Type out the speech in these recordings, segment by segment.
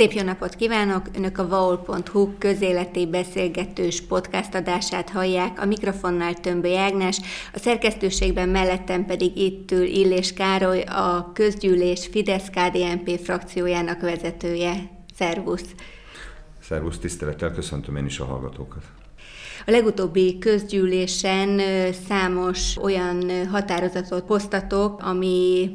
Szép jó napot kívánok! Önök a vaol.hu közéleti beszélgetős podcast adását hallják. A mikrofonnál Tömböly Ágnes, a szerkesztőségben mellettem pedig itt ül Illés Károly, a közgyűlés Fidesz-KDNP frakciójának vezetője. Szervusz! Szervusz, tisztelettel köszöntöm én is a hallgatókat. A legutóbbi közgyűlésen számos olyan határozatot hoztatok, ami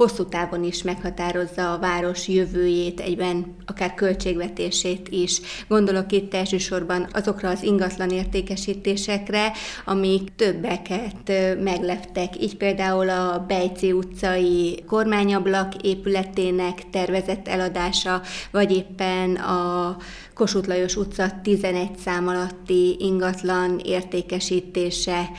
hosszú távon is meghatározza a város jövőjét, egyben akár költségvetését is. Gondolok itt elsősorban azokra az ingatlan értékesítésekre, amik többeket megleptek. Így például a Bejci utcai kormányablak épületének tervezett eladása, vagy éppen a Kossuth Lajos utca 11 szám alatti ingatlan értékesítése.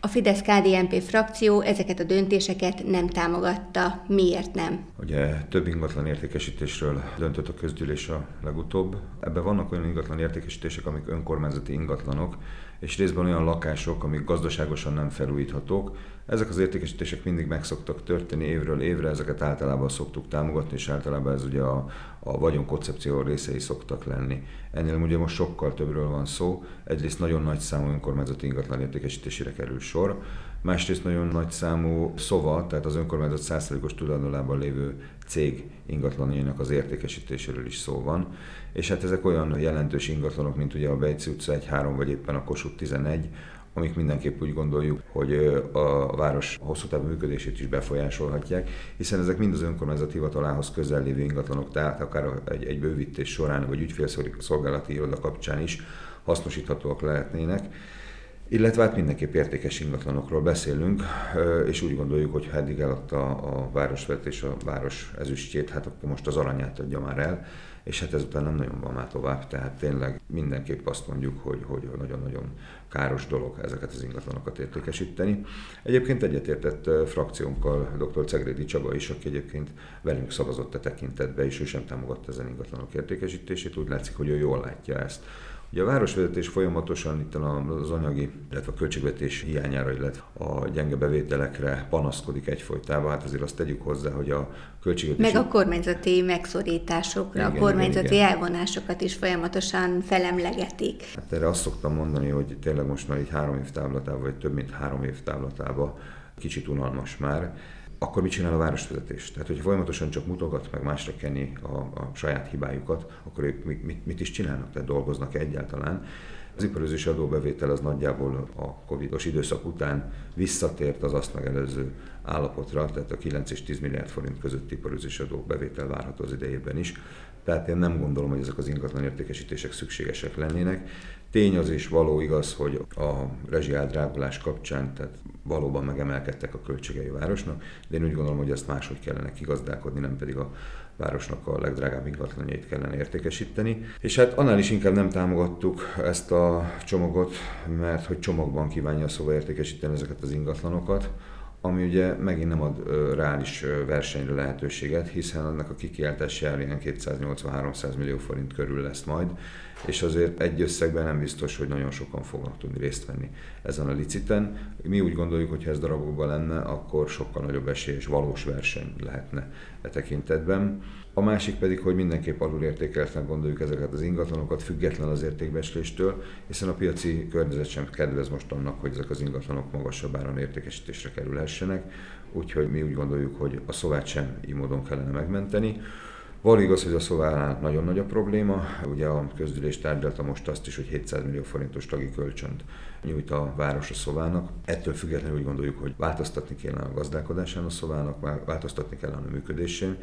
A Fidesz-KDNP frakció ezeket a döntéseket nem támogatta. Miért nem? Ugye több ingatlan értékesítésről döntött a közgyűlés a legutóbb. Ebben vannak olyan ingatlan értékesítések, amik önkormányzati ingatlanok, és részben olyan lakások, amik gazdaságosan nem felújíthatók. Ezek az értékesítések mindig meg szoktak történni évről évre, ezeket általában szoktuk támogatni, és általában ez ugye a, a vagyon koncepció részei szoktak lenni. Ennél ugye most sokkal többről van szó. Egyrészt nagyon nagy számú önkormányzati ingatlan értékesítésére kerül sor, másrészt nagyon nagy számú szova, tehát az önkormányzat százszerűkos tulajdonában lévő cég ingatlanjainak az értékesítéséről is szó van. És hát ezek olyan jelentős ingatlanok, mint ugye a Bejci utca 1-3 vagy éppen a Kossuth 11, amik mindenképp úgy gondoljuk, hogy a város hosszú távú működését is befolyásolhatják, hiszen ezek mind az önkormányzat hivatalához közel lévő ingatlanok, tehát akár egy, egy bővítés során, vagy ügyfélszolgálati iroda kapcsán is hasznosíthatóak lehetnének. Illetve hát mindenképp értékes ingatlanokról beszélünk, és úgy gondoljuk, hogy ha eddig eladta a városvezetés a város ezüstjét, hát akkor most az aranyát adja már el, és hát ezután nem nagyon van már tovább, tehát tényleg mindenképp azt mondjuk, hogy, hogy nagyon-nagyon káros dolog ezeket az ingatlanokat értékesíteni. Egyébként egyetértett frakciónkkal dr. Cegrédi Csaba is, aki egyébként velünk szavazott a tekintetbe, és ő sem támogatta ezen ingatlanok értékesítését, úgy látszik, hogy ő jól látja ezt. Ugye a városvezetés folyamatosan itt az anyagi, illetve a költségvetés hiányára, illetve a gyenge bevételekre panaszkodik egyfolytában. Hát azért azt tegyük hozzá, hogy a költségvetés... Meg a kormányzati megszorításokra, igen, a kormányzati igen, elvonásokat is folyamatosan felemlegetik. Hát erre azt szoktam mondani, hogy tényleg most már egy három év táblatában, vagy több mint három év táblatában kicsit unalmas már akkor mit csinál a városvezetés? Tehát, hogyha folyamatosan csak mutogat, meg másra kenni a, a saját hibájukat, akkor ők mit, mit, mit is csinálnak? Tehát dolgoznak -e egyáltalán? Az iparőzési adóbevétel az nagyjából a covidos időszak után visszatért az azt megelőző állapotra, tehát a 9 és 10 milliárd forint közötti iparőzési adóbevétel várható az idejében is. Tehát én nem gondolom, hogy ezek az ingatlan értékesítések szükségesek lennének. Tény az is való igaz, hogy a rezsiádrágulás kapcsán, tehát valóban megemelkedtek a költségei a városnak, de én úgy gondolom, hogy ezt máshogy kellene kigazdálkodni, nem pedig a városnak a legdrágább ingatlanjait kellene értékesíteni. És hát annál is inkább nem támogattuk ezt a csomagot, mert hogy csomagban kívánja szóval értékesíteni ezeket az ingatlanokat, ami ugye megint nem ad reális versenyre lehetőséget, hiszen annak a kikiáltási ár ilyen 280-300 millió forint körül lesz majd, és azért egy összegben nem biztos, hogy nagyon sokan fognak tudni részt venni ezen a liciten. Mi úgy gondoljuk, hogy ha ez darabokban lenne, akkor sokkal nagyobb esély és valós verseny lehetne e tekintetben. A másik pedig, hogy mindenképp alulértékeltnek gondoljuk ezeket az ingatlanokat, független az értékbecsléstől, hiszen a piaci környezet sem kedvez most annak, hogy ezek az ingatlanok magasabb áron értékesítésre kerülhessenek, úgyhogy mi úgy gondoljuk, hogy a szovát sem így módon kellene megmenteni. Való igaz, hogy a szovánál nagyon nagy a probléma. Ugye a közgyűlés tárgyalta most azt is, hogy 700 millió forintos tagi kölcsönt nyújt a város a szovának. Ettől függetlenül úgy gondoljuk, hogy változtatni kellene a gazdálkodásán a szovának, változtatni kellene a működésén,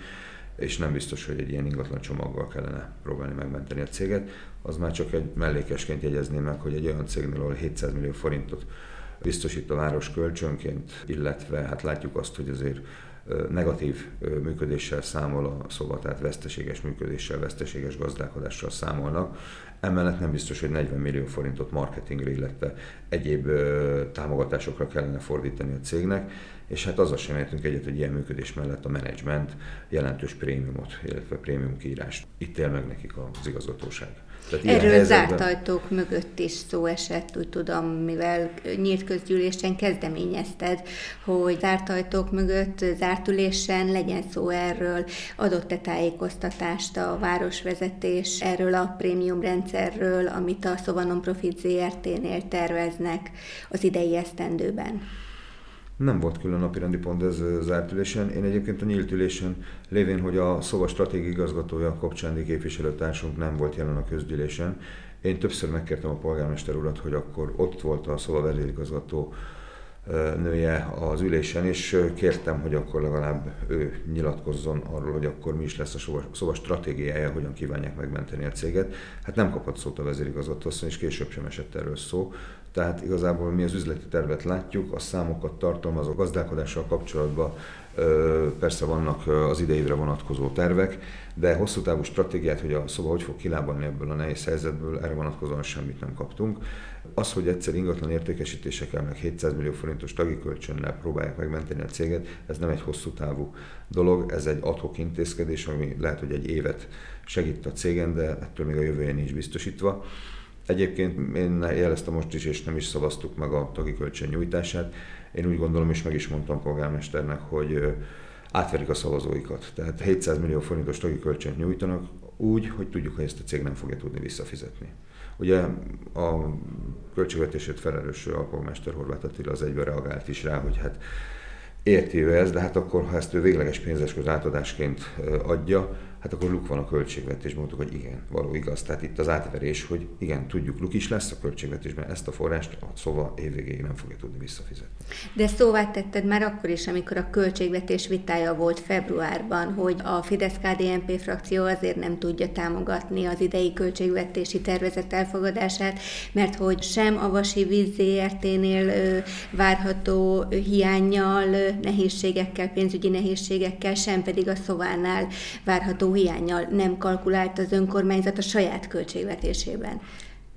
és nem biztos, hogy egy ilyen ingatlan csomaggal kellene próbálni megmenteni a céget. Az már csak egy mellékesként jegyezném meg, hogy egy olyan cégnél, ahol 700 millió forintot biztosít a város kölcsönként, illetve hát látjuk azt, hogy azért negatív működéssel számol a szoba, tehát veszteséges működéssel, veszteséges gazdálkodással számolnak. Emellett nem biztos, hogy 40 millió forintot marketingre, illetve egyéb támogatásokra kellene fordítani a cégnek, és hát azzal sem értünk egyet, hogy ilyen működés mellett a menedzsment jelentős prémiumot, illetve prémium kiírást itt él meg nekik az igazgatóság. Tehát Erről helyzetben... zárt ajtók mögött is szó esett, úgy tudom, mivel nyílt közgyűlésen kezdeményezted, hogy zárt ajtók mögött, zárt ülésen legyen szó erről, adott-e tájékoztatást a városvezetés erről a prémium rendszerről, amit a Szova Non-Profit ZRT-nél terveznek az idei esztendőben? Nem volt külön napirendi pont ez zárt ülésen. Én egyébként a nyílt ülésen, lévén, hogy a Szova stratégiai igazgatója Kopcsándi képviselőtársunk nem volt jelen a közgyűlésen, én többször megkértem a polgármester urat, hogy akkor ott volt a Szova vezérigazgató nője az ülésen, és kértem, hogy akkor legalább ő nyilatkozzon arról, hogy akkor mi is lesz a szoba stratégiája, hogyan kívánják megmenteni a céget. Hát nem kapott szót a vezérigazgató és később sem esett erről szó. Tehát igazából mi az üzleti tervet látjuk, a számokat tartalmazó gazdálkodással kapcsolatban persze vannak az idejére vonatkozó tervek, de hosszú távú stratégiát, hogy a szoba hogy fog kilábalni ebből a nehéz helyzetből, erre vonatkozóan semmit nem kaptunk. Az, hogy egyszer ingatlan értékesítésekkel, meg 700 millió forintos tagi kölcsönnel próbálják megmenteni a céget, ez nem egy hosszú távú dolog, ez egy adhok intézkedés, ami lehet, hogy egy évet segít a cégen, de ettől még a jövője nincs biztosítva. Egyébként én jeleztem most is, és nem is szavaztuk meg a tagi kölcsön nyújtását. Én úgy gondolom, és meg is mondtam polgármesternek, hogy átverik a szavazóikat. Tehát 700 millió forintos tagi kölcsönt nyújtanak úgy, hogy tudjuk, hogy ezt a cég nem fogja tudni visszafizetni. Ugye a költségvetését felelős alpolgármester Horváth Attila az egyben reagált is rá, hogy hát érti ő ez, de hát akkor, ha ezt ő végleges pénzeszköz átadásként adja, hát akkor luk van a költségvetésben, mondtuk, hogy igen, való igaz. Tehát itt az átverés, hogy igen, tudjuk, luk is lesz a költségvetésben, ezt a forrást a szóval évvégéig nem fogja tudni visszafizetni. De szóvá tetted már akkor is, amikor a költségvetés vitája volt februárban, hogy a Fidesz-KDNP frakció azért nem tudja támogatni az idei költségvetési tervezet elfogadását, mert hogy sem a Vasi Víz ZRT-nél várható hiányjal, nehézségekkel, pénzügyi nehézségekkel, sem pedig a szovánál várható hiányjal nem kalkulált az önkormányzat a saját költségvetésében.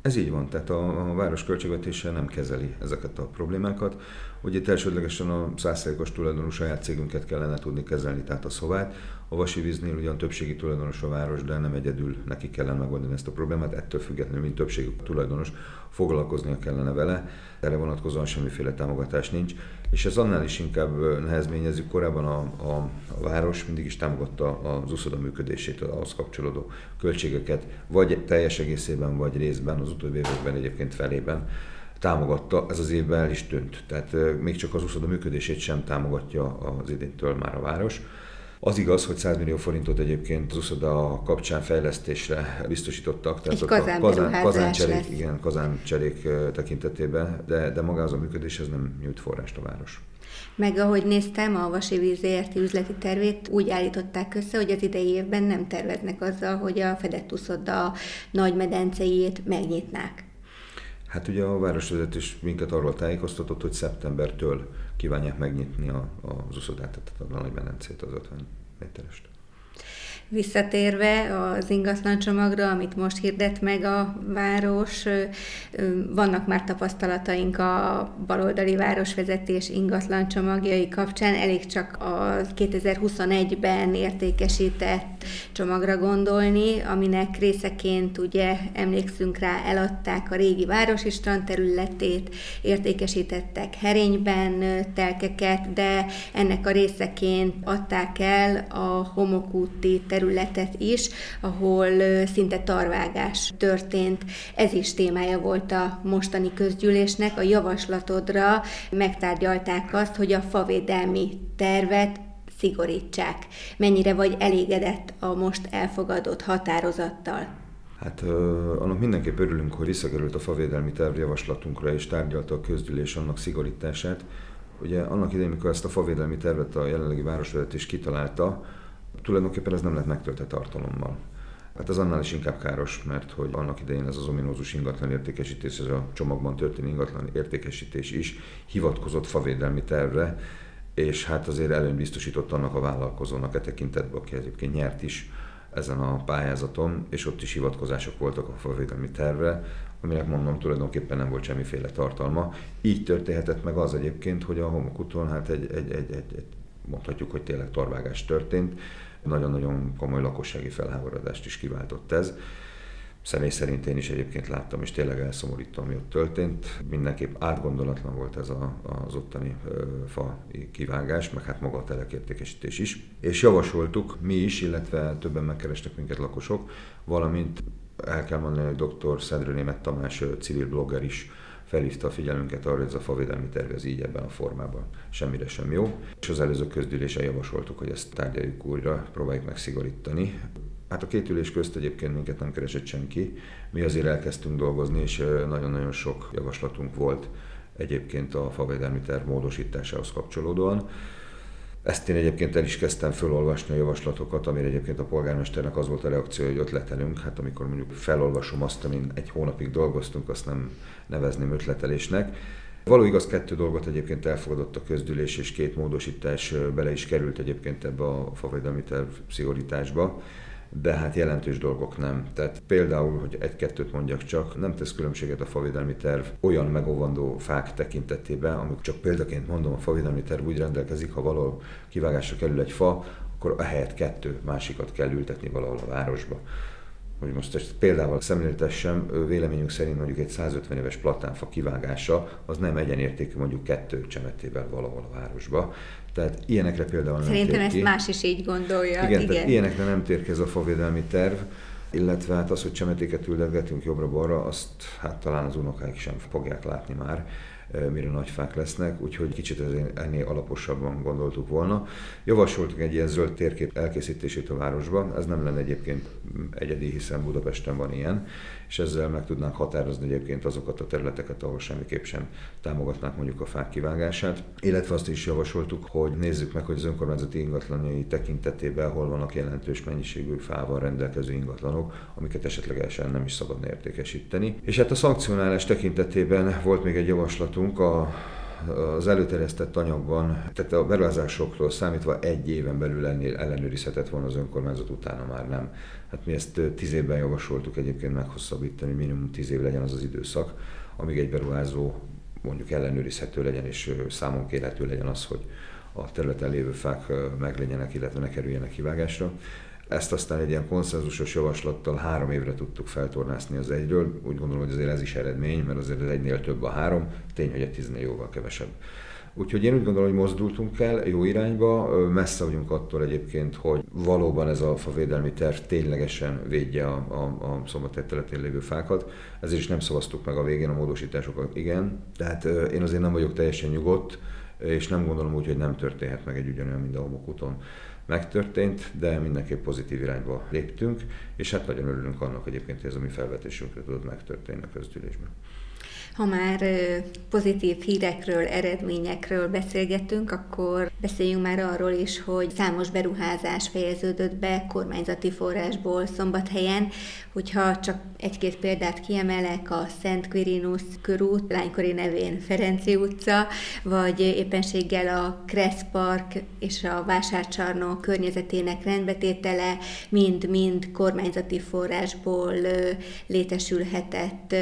Ez így van, tehát a, a város költségvetése nem kezeli ezeket a problémákat. Ugye itt elsődlegesen a százszerékos tulajdonú saját cégünket kellene tudni kezelni, tehát a szovát. A Vasi Víznél ugyan többségi tulajdonos a város, de nem egyedül neki kellene megoldani ezt a problémát, ettől függetlenül, mint többségi tulajdonos, foglalkoznia kellene vele. Erre vonatkozóan semmiféle támogatás nincs, és ez annál is inkább nehezményezik. Korábban a, a, a város mindig is támogatta az uszoda működését, ahhoz kapcsolódó költségeket, vagy teljes egészében, vagy részben, az utóbbi években egyébként felében támogatta, ez az évben el is tűnt. Tehát még csak az uszoda működését sem támogatja az idéntől már a város. Az igaz, hogy 100 millió forintot egyébként az uszoda kapcsán fejlesztésre biztosítottak. Tehát Egy kazán, kazán, kazáncserék, igen, kazáncserék tekintetében, de, de maga az a működés ez nem nyújt forrást a város. Meg ahogy néztem, a Vasi Víz üzleti tervét úgy állították össze, hogy az idei évben nem terveznek azzal, hogy a fedett uszoda nagy medenceiét megnyitnák. Hát ugye a városvezetés minket arról tájékoztatott, hogy szeptembertől kívánják megnyitni a, az uszodát, tehát a nagy az 50 méterest. Visszatérve az ingatlan csomagra, amit most hirdet meg a város, vannak már tapasztalataink a baloldali városvezetés ingatlan csomagjai kapcsán, elég csak a 2021-ben értékesített csomagra gondolni, aminek részeként ugye emlékszünk rá, eladták a régi városi strand területét, értékesítettek herényben telkeket, de ennek a részeként adták el a homokúti területet területet is, ahol szinte tarvágás történt. Ez is témája volt a mostani közgyűlésnek. A javaslatodra megtárgyalták azt, hogy a favédelmi tervet szigorítsák. Mennyire vagy elégedett a most elfogadott határozattal? Hát annak mindenképp örülünk, hogy visszakerült a favédelmi terv javaslatunkra és tárgyalta a közgyűlés annak szigorítását. Ugye annak idején, amikor ezt a favédelmi tervet a jelenlegi városvezetés kitalálta, tulajdonképpen ez nem lett megtöltett tartalommal. Hát ez annál is inkább káros, mert hogy annak idején ez az ominózus ingatlan értékesítés, ez a csomagban történő ingatlan értékesítés is hivatkozott favédelmi tervre, és hát azért előny biztosított annak a vállalkozónak e tekintetben, aki egyébként nyert is ezen a pályázaton, és ott is hivatkozások voltak a favédelmi tervre, aminek mondom tulajdonképpen nem volt semmiféle tartalma. Így történhetett meg az egyébként, hogy a homokuton hát egy, egy, egy, egy, egy mondhatjuk, hogy tényleg torvágás történt, nagyon-nagyon komoly lakossági felháborodást is kiváltott ez. Személy szerint én is egyébként láttam, és tényleg elszomorító, ami ott történt. Mindenképp átgondolatlan volt ez a, az ottani fa kivágás, meg hát maga a telekértékesítés is. És javasoltuk mi is, illetve többen megkerestek minket lakosok, valamint el kell mondani, hogy dr. Szendrő Német Tamás civil blogger is felhívta a figyelmünket arra, hogy ez a favédelmi terv ez így ebben a formában semmire sem jó. És az előző közgyűlésen javasoltuk, hogy ezt tárgyaljuk újra, próbáljuk meg szigorítani. Hát a két ülés közt egyébként minket nem keresett senki. Mi azért elkezdtünk dolgozni, és nagyon-nagyon sok javaslatunk volt egyébként a favédelmi terv módosításához kapcsolódóan. Ezt én egyébként el is kezdtem felolvasni a javaslatokat, amire egyébként a polgármesternek az volt a reakció, hogy ötletelünk. Hát amikor mondjuk felolvasom azt, amin egy hónapig dolgoztunk, azt nem nevezném ötletelésnek. Való igaz, kettő dolgot egyébként elfogadott a közdülés, és két módosítás bele is került egyébként ebbe a favédelmi terv szigorításba de hát jelentős dolgok nem. Tehát például, hogy egy-kettőt mondjak csak, nem tesz különbséget a favédelmi terv olyan megóvandó fák tekintetében, amik csak példaként mondom, a favédelmi terv úgy rendelkezik, ha valahol kivágásra kerül egy fa, akkor a helyet kettő másikat kell ültetni valahol a városba hogy most ezt példával szemléltessem, véleményünk szerint mondjuk egy 150 éves platánfa kivágása az nem egyenértékű mondjuk kettő csemetével valahol a városba. Tehát ilyenekre például Szerintem nem ezt ki. más is így gondolja. Igen, igen. Tehát ilyenekre nem tér ki ez a favédelmi terv, illetve hát az, hogy csemetéket ültetgetünk jobbra-balra, azt hát talán az unokáik sem fogják látni már mire nagy fák lesznek, úgyhogy kicsit ennél alaposabban gondoltuk volna. Javasoltuk egy ilyen zöld térkép elkészítését a városban, ez nem lenne egyébként egyedi, hiszen Budapesten van ilyen, és ezzel meg tudnánk határozni egyébként azokat a területeket, ahol semmiképp sem támogatnák mondjuk a fák kivágását. Illetve azt is javasoltuk, hogy nézzük meg, hogy az önkormányzati ingatlanjai tekintetében hol vannak jelentős mennyiségű fával rendelkező ingatlanok, amiket esetlegesen nem is szabadna értékesíteni. És hát a szankcionálás tekintetében volt még egy javaslatunk a az előterjesztett anyagban, tehát a beruházásoktól számítva egy éven belül ellenőrizhetett volna az önkormányzat, utána már nem. Hát mi ezt tíz évben javasoltuk egyébként meghosszabbítani, minimum tíz év legyen az az időszak, amíg egy beruházó mondjuk ellenőrizhető legyen és számon kérhető legyen az, hogy a területen lévő fák meglegyenek, illetve ne kerüljenek kivágásra. Ezt aztán egy ilyen konszenzusos javaslattal három évre tudtuk feltornászni az egyről. Úgy gondolom, hogy azért ez is eredmény, mert azért az egynél több a három, tény, hogy egy tíznél jóval kevesebb. Úgyhogy én úgy gondolom, hogy mozdultunk el jó irányba, messze vagyunk attól egyébként, hogy valóban ez a favédelmi terv ténylegesen védje a, a, a szombathely területén lévő fákat. Ezért is nem szavaztuk meg a végén a módosításokat, igen. Tehát én azért nem vagyok teljesen nyugodt, és nem gondolom úgy, hogy nem történhet meg egy ugyanolyan, mint a homokúton megtörtént, de mindenképp pozitív irányba léptünk, és hát nagyon örülünk annak egyébként, hogy ez a mi felvetésünkre tudott megtörténni a közgyűlésben. Ha már pozitív hírekről, eredményekről beszélgetünk, akkor beszéljünk már arról is, hogy számos beruházás fejeződött be kormányzati forrásból Szombathelyen. Hogyha csak egy-két példát kiemelek, a Szent Quirinus körút, lánykori nevén Ferenci utca, vagy éppenséggel a Kressz Park és a vásárcsarnok környezetének rendbetétele mind-mind kormányzati forrásból létesülhetett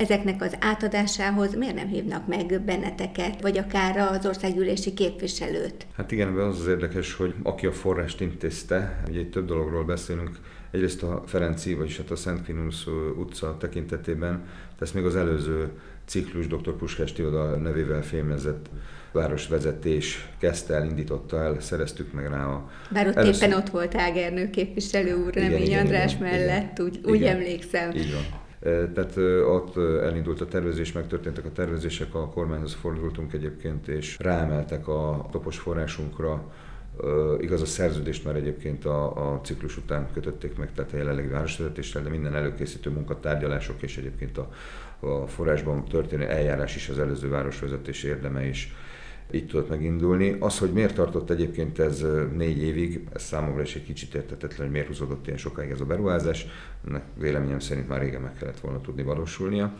ezeknek az átadásához miért nem hívnak meg benneteket, vagy akár az országgyűlési képviselőt? Hát igen, az az érdekes, hogy aki a forrást intézte, ugye egy több dologról beszélünk, egyrészt a Ferenci, vagyis hát a Szent Kinus utca tekintetében, ezt még az előző ciklus dr. Puskás Tioda nevével fémezett városvezetés kezdte el, indította el, szereztük meg rá a... Bár ott először... éppen ott volt Ágernő képviselő úr, Remény András igen, mellett, igen, úgy, úgy igen, emlékszem. Így van. Tehát ott elindult a tervezés, megtörténtek a tervezések, a kormányhoz fordultunk egyébként, és ráemeltek a topos forrásunkra, igaz, a szerződést már egyébként a, a ciklus után kötötték meg, tehát a jelenlegi városvezetéssel, de minden előkészítő munkatárgyalások és egyébként a, a forrásban történő eljárás is az előző városvezetés érdeme is így tudott megindulni. Az, hogy miért tartott egyébként ez négy évig, ez számomra is egy kicsit értetetlen, hogy miért húzódott ilyen sokáig ez a beruházás. Ennek véleményem szerint már régen meg kellett volna tudni valósulnia.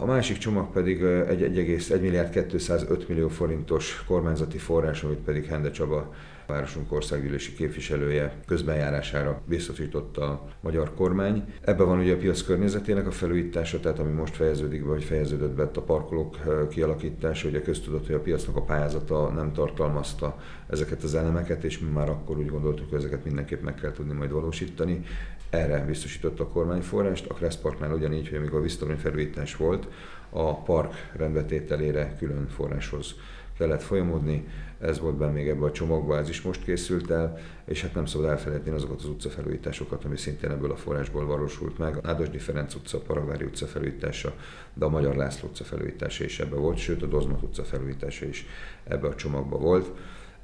A másik csomag pedig egy 1,1 milliárd 205 millió forintos kormányzati forrás, amit pedig Hende Csaba városunk országgyűlési képviselője közbenjárására biztosította a magyar kormány. Ebben van ugye a piac környezetének a felújítása, tehát ami most fejeződik be, vagy fejeződött be a parkolók kialakítása. Ugye köztudott, hogy a piacnak a pályázata nem tartalmazta ezeket az elemeket, és mi már akkor úgy gondoltuk, hogy ezeket mindenképp meg kell tudni majd valósítani. Erre biztosította a kormány forrást. A Kressz Parknál ugyanígy, hogy amikor a felújítás volt, a park rendbetételére külön forráshoz kellett folyamodni, ez volt benne még ebbe a csomagba, ez is most készült el, és hát nem szabad elfelejteni azokat az utcafelújításokat, ami szintén ebből a forrásból valósult meg. Ádosdi Ferenc utca, Paravári utca felújítása, de a Magyar László utca felújítása is ebbe volt, sőt a Dozmat utca felújítása is ebbe a csomagba volt.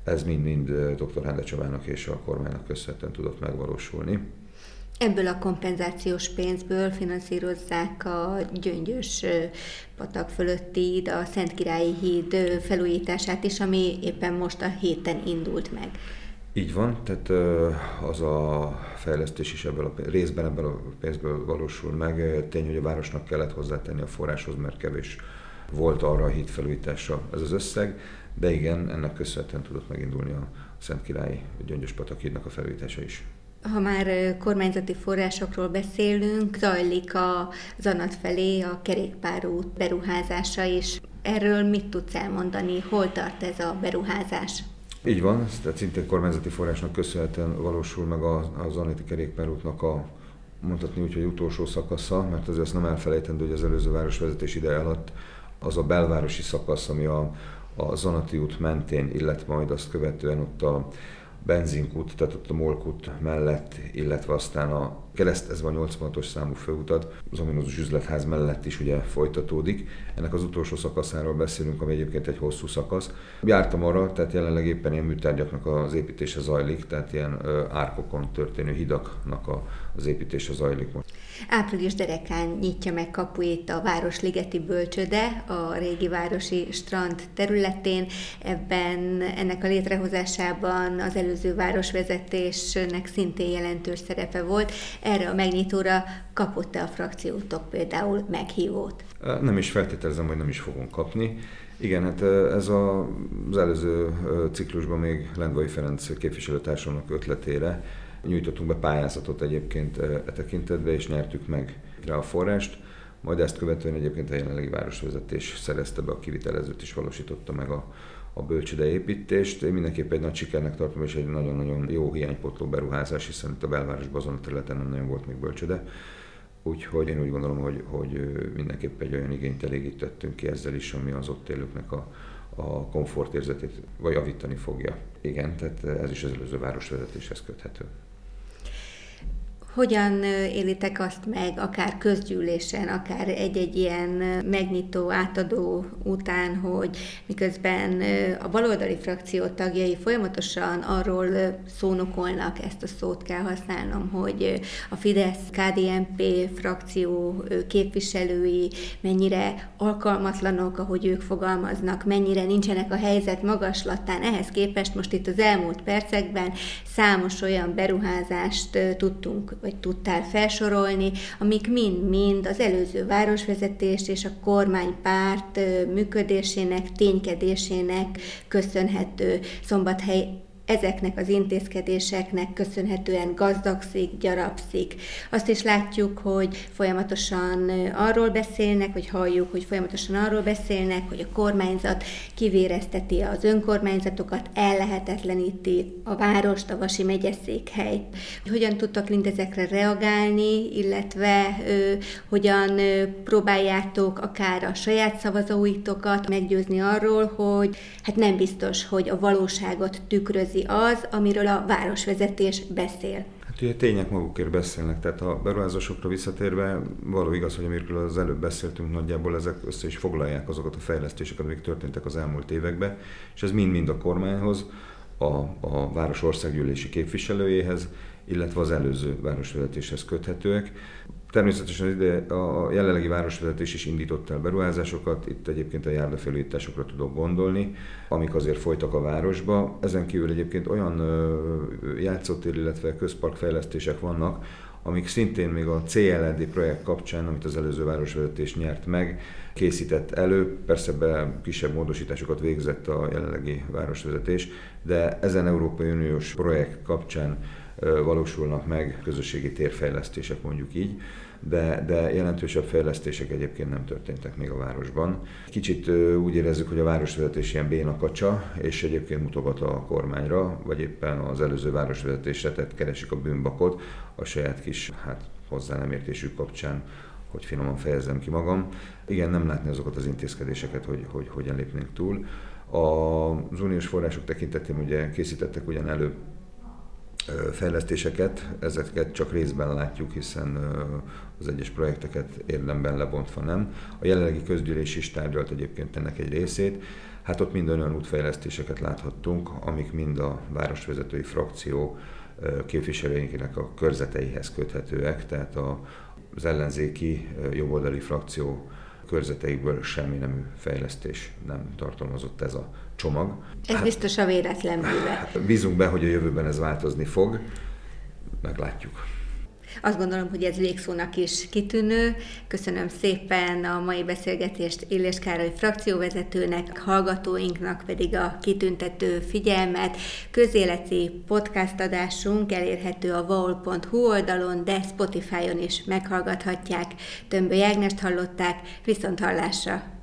Ez mind-mind dr. Hende Csabának és a kormánynak köszönhetően tudott megvalósulni. Ebből a kompenzációs pénzből finanszírozzák a gyöngyös patak fölötti, de a Szentkirályi híd felújítását is, ami éppen most a héten indult meg. Így van, tehát az a fejlesztés is ebből a részben ebből a pénzből valósul meg. Tény, hogy a városnak kellett hozzátenni a forráshoz, mert kevés volt arra a híd felújításra ez az összeg, de igen, ennek köszönhetően tudott megindulni a Szentkirályi Gyöngyös patak hídnak a felújítása is. Ha már kormányzati forrásokról beszélünk, zajlik a zanat felé a kerékpárút beruházása is. Erről mit tudsz elmondani? Hol tart ez a beruházás? Így van, tehát szintén kormányzati forrásnak köszönhetően valósul meg a, a Zanati kerékpárútnak a mondhatni úgy, hogy utolsó szakasza, mert azért azt nem elfelejtendő, hogy az előző városvezetés ide alatt az a belvárosi szakasz, ami a, a Zanati út mentén, illetve majd azt követően ott a benzinkút, tehát ott a Molkút mellett, illetve aztán a kereszt, ez van 86-os számú főutat, az ominózus üzletház mellett is ugye folytatódik. Ennek az utolsó szakaszáról beszélünk, ami egyébként egy hosszú szakasz. Jártam arra, tehát jelenleg éppen ilyen műtárgyaknak az építése zajlik, tehát ilyen árkokon történő hidaknak a, az építése zajlik most. Április derekán nyitja meg kapuit a Városligeti Bölcsöde, a régi városi strand területén. Ebben ennek a létrehozásában az előző városvezetésnek szintén jelentős szerepe volt. Erre a megnyitóra kapott-e a frakciótok például meghívót? Nem is feltételezem, hogy nem is fogunk kapni. Igen, hát ez a, az előző ciklusban még Lendvai Ferenc képviselőtársamnak ötletére nyújtottunk be pályázatot egyébként e tekintetbe, és nyertük meg rá a forrást. Majd ezt követően egyébként a jelenlegi városvezetés szerezte be a kivitelezőt, és valósította meg a, a bölcsöde építést. Én mindenképp egy nagy sikernek tartom, és egy nagyon-nagyon jó hiánypotló beruházás, hiszen itt a belvárosban azon a területen nem nagyon volt még bölcsöde. Úgyhogy én úgy gondolom, hogy, hogy mindenképp egy olyan igényt elégítettünk ki ezzel is, ami az ott élőknek a, a komfortérzetét vagy javítani fogja. Igen, tehát ez is az előző városvezetéshez köthető. Hogyan élitek azt meg, akár közgyűlésen, akár egy-egy ilyen megnyitó, átadó után, hogy miközben a baloldali frakció tagjai folyamatosan arról szónokolnak, ezt a szót kell használnom, hogy a Fidesz-KDNP frakció képviselői mennyire alkalmatlanok, ahogy ők fogalmaznak, mennyire nincsenek a helyzet magaslatán. Ehhez képest most itt az elmúlt percekben számos olyan beruházást tudtunk vagy tudtál felsorolni, amik mind-mind az előző városvezetés és a kormánypárt működésének, ténykedésének köszönhető. Szombathely ezeknek az intézkedéseknek köszönhetően gazdagszik, gyarapszik. Azt is látjuk, hogy folyamatosan arról beszélnek, hogy halljuk, hogy folyamatosan arról beszélnek, hogy a kormányzat kivérezteti az önkormányzatokat, ellehetetleníti a várost, a Vasi megyeszékhelyt. Hogyan tudtak mindezekre reagálni, illetve ö, hogyan ö, próbáljátok akár a saját szavazóitokat meggyőzni arról, hogy hát nem biztos, hogy a valóságot tükröz tükrözi az, amiről a városvezetés beszél. Hát ugye tények magukért beszélnek, tehát a beruházásokra visszatérve való igaz, hogy amiről az előbb beszéltünk, nagyjából ezek össze is foglalják azokat a fejlesztéseket, amik történtek az elmúlt években, és ez mind-mind a kormányhoz, a, a város országgyűlési képviselőjéhez, illetve az előző városvezetéshez köthetőek. Természetesen ide a jelenlegi városvezetés is indított el beruházásokat, itt egyébként a járdafelújításokra tudok gondolni, amik azért folytak a városba. Ezen kívül egyébként olyan játszótér, illetve közparkfejlesztések vannak, amik szintén még a CLND projekt kapcsán, amit az előző városvezetés nyert meg, készített elő, persze be kisebb módosításokat végzett a jelenlegi városvezetés, de ezen Európai Uniós projekt kapcsán valósulnak meg, közösségi térfejlesztések mondjuk így, de, de jelentősebb fejlesztések egyébként nem történtek még a városban. Kicsit úgy érezzük, hogy a városvezetés ilyen bénakacsa, és egyébként mutogat a kormányra, vagy éppen az előző városvezetésre, tehát keresik a bűnbakot a saját kis hát, hozzá nem értésük kapcsán hogy finoman fejezzem ki magam. Igen, nem látni azokat az intézkedéseket, hogy, hogy hogyan lépnénk túl. Az uniós források tekintetében ugye készítettek ugyan elő fejlesztéseket, ezeket csak részben látjuk, hiszen az egyes projekteket érdemben lebontva nem. A jelenlegi közgyűlés is tárgyalt egyébként ennek egy részét. Hát ott minden olyan útfejlesztéseket láthattunk, amik mind a városvezetői frakció képviselőinknek a körzeteihez köthetőek, tehát az ellenzéki jobboldali frakció körzeteikből semmi nemű fejlesztés nem tartalmazott ez a csomag. Ez hát, biztos a véletlen bűve. Bízunk be, hogy a jövőben ez változni fog, meglátjuk. Azt gondolom, hogy ez végszónak is kitűnő. Köszönöm szépen a mai beszélgetést Illés Károly frakcióvezetőnek, hallgatóinknak pedig a kitüntető figyelmet. Közéleti podcast adásunk elérhető a vaul.hu oldalon, de Spotify-on is meghallgathatják. Tömbö Jágnest hallották, viszont hallásra!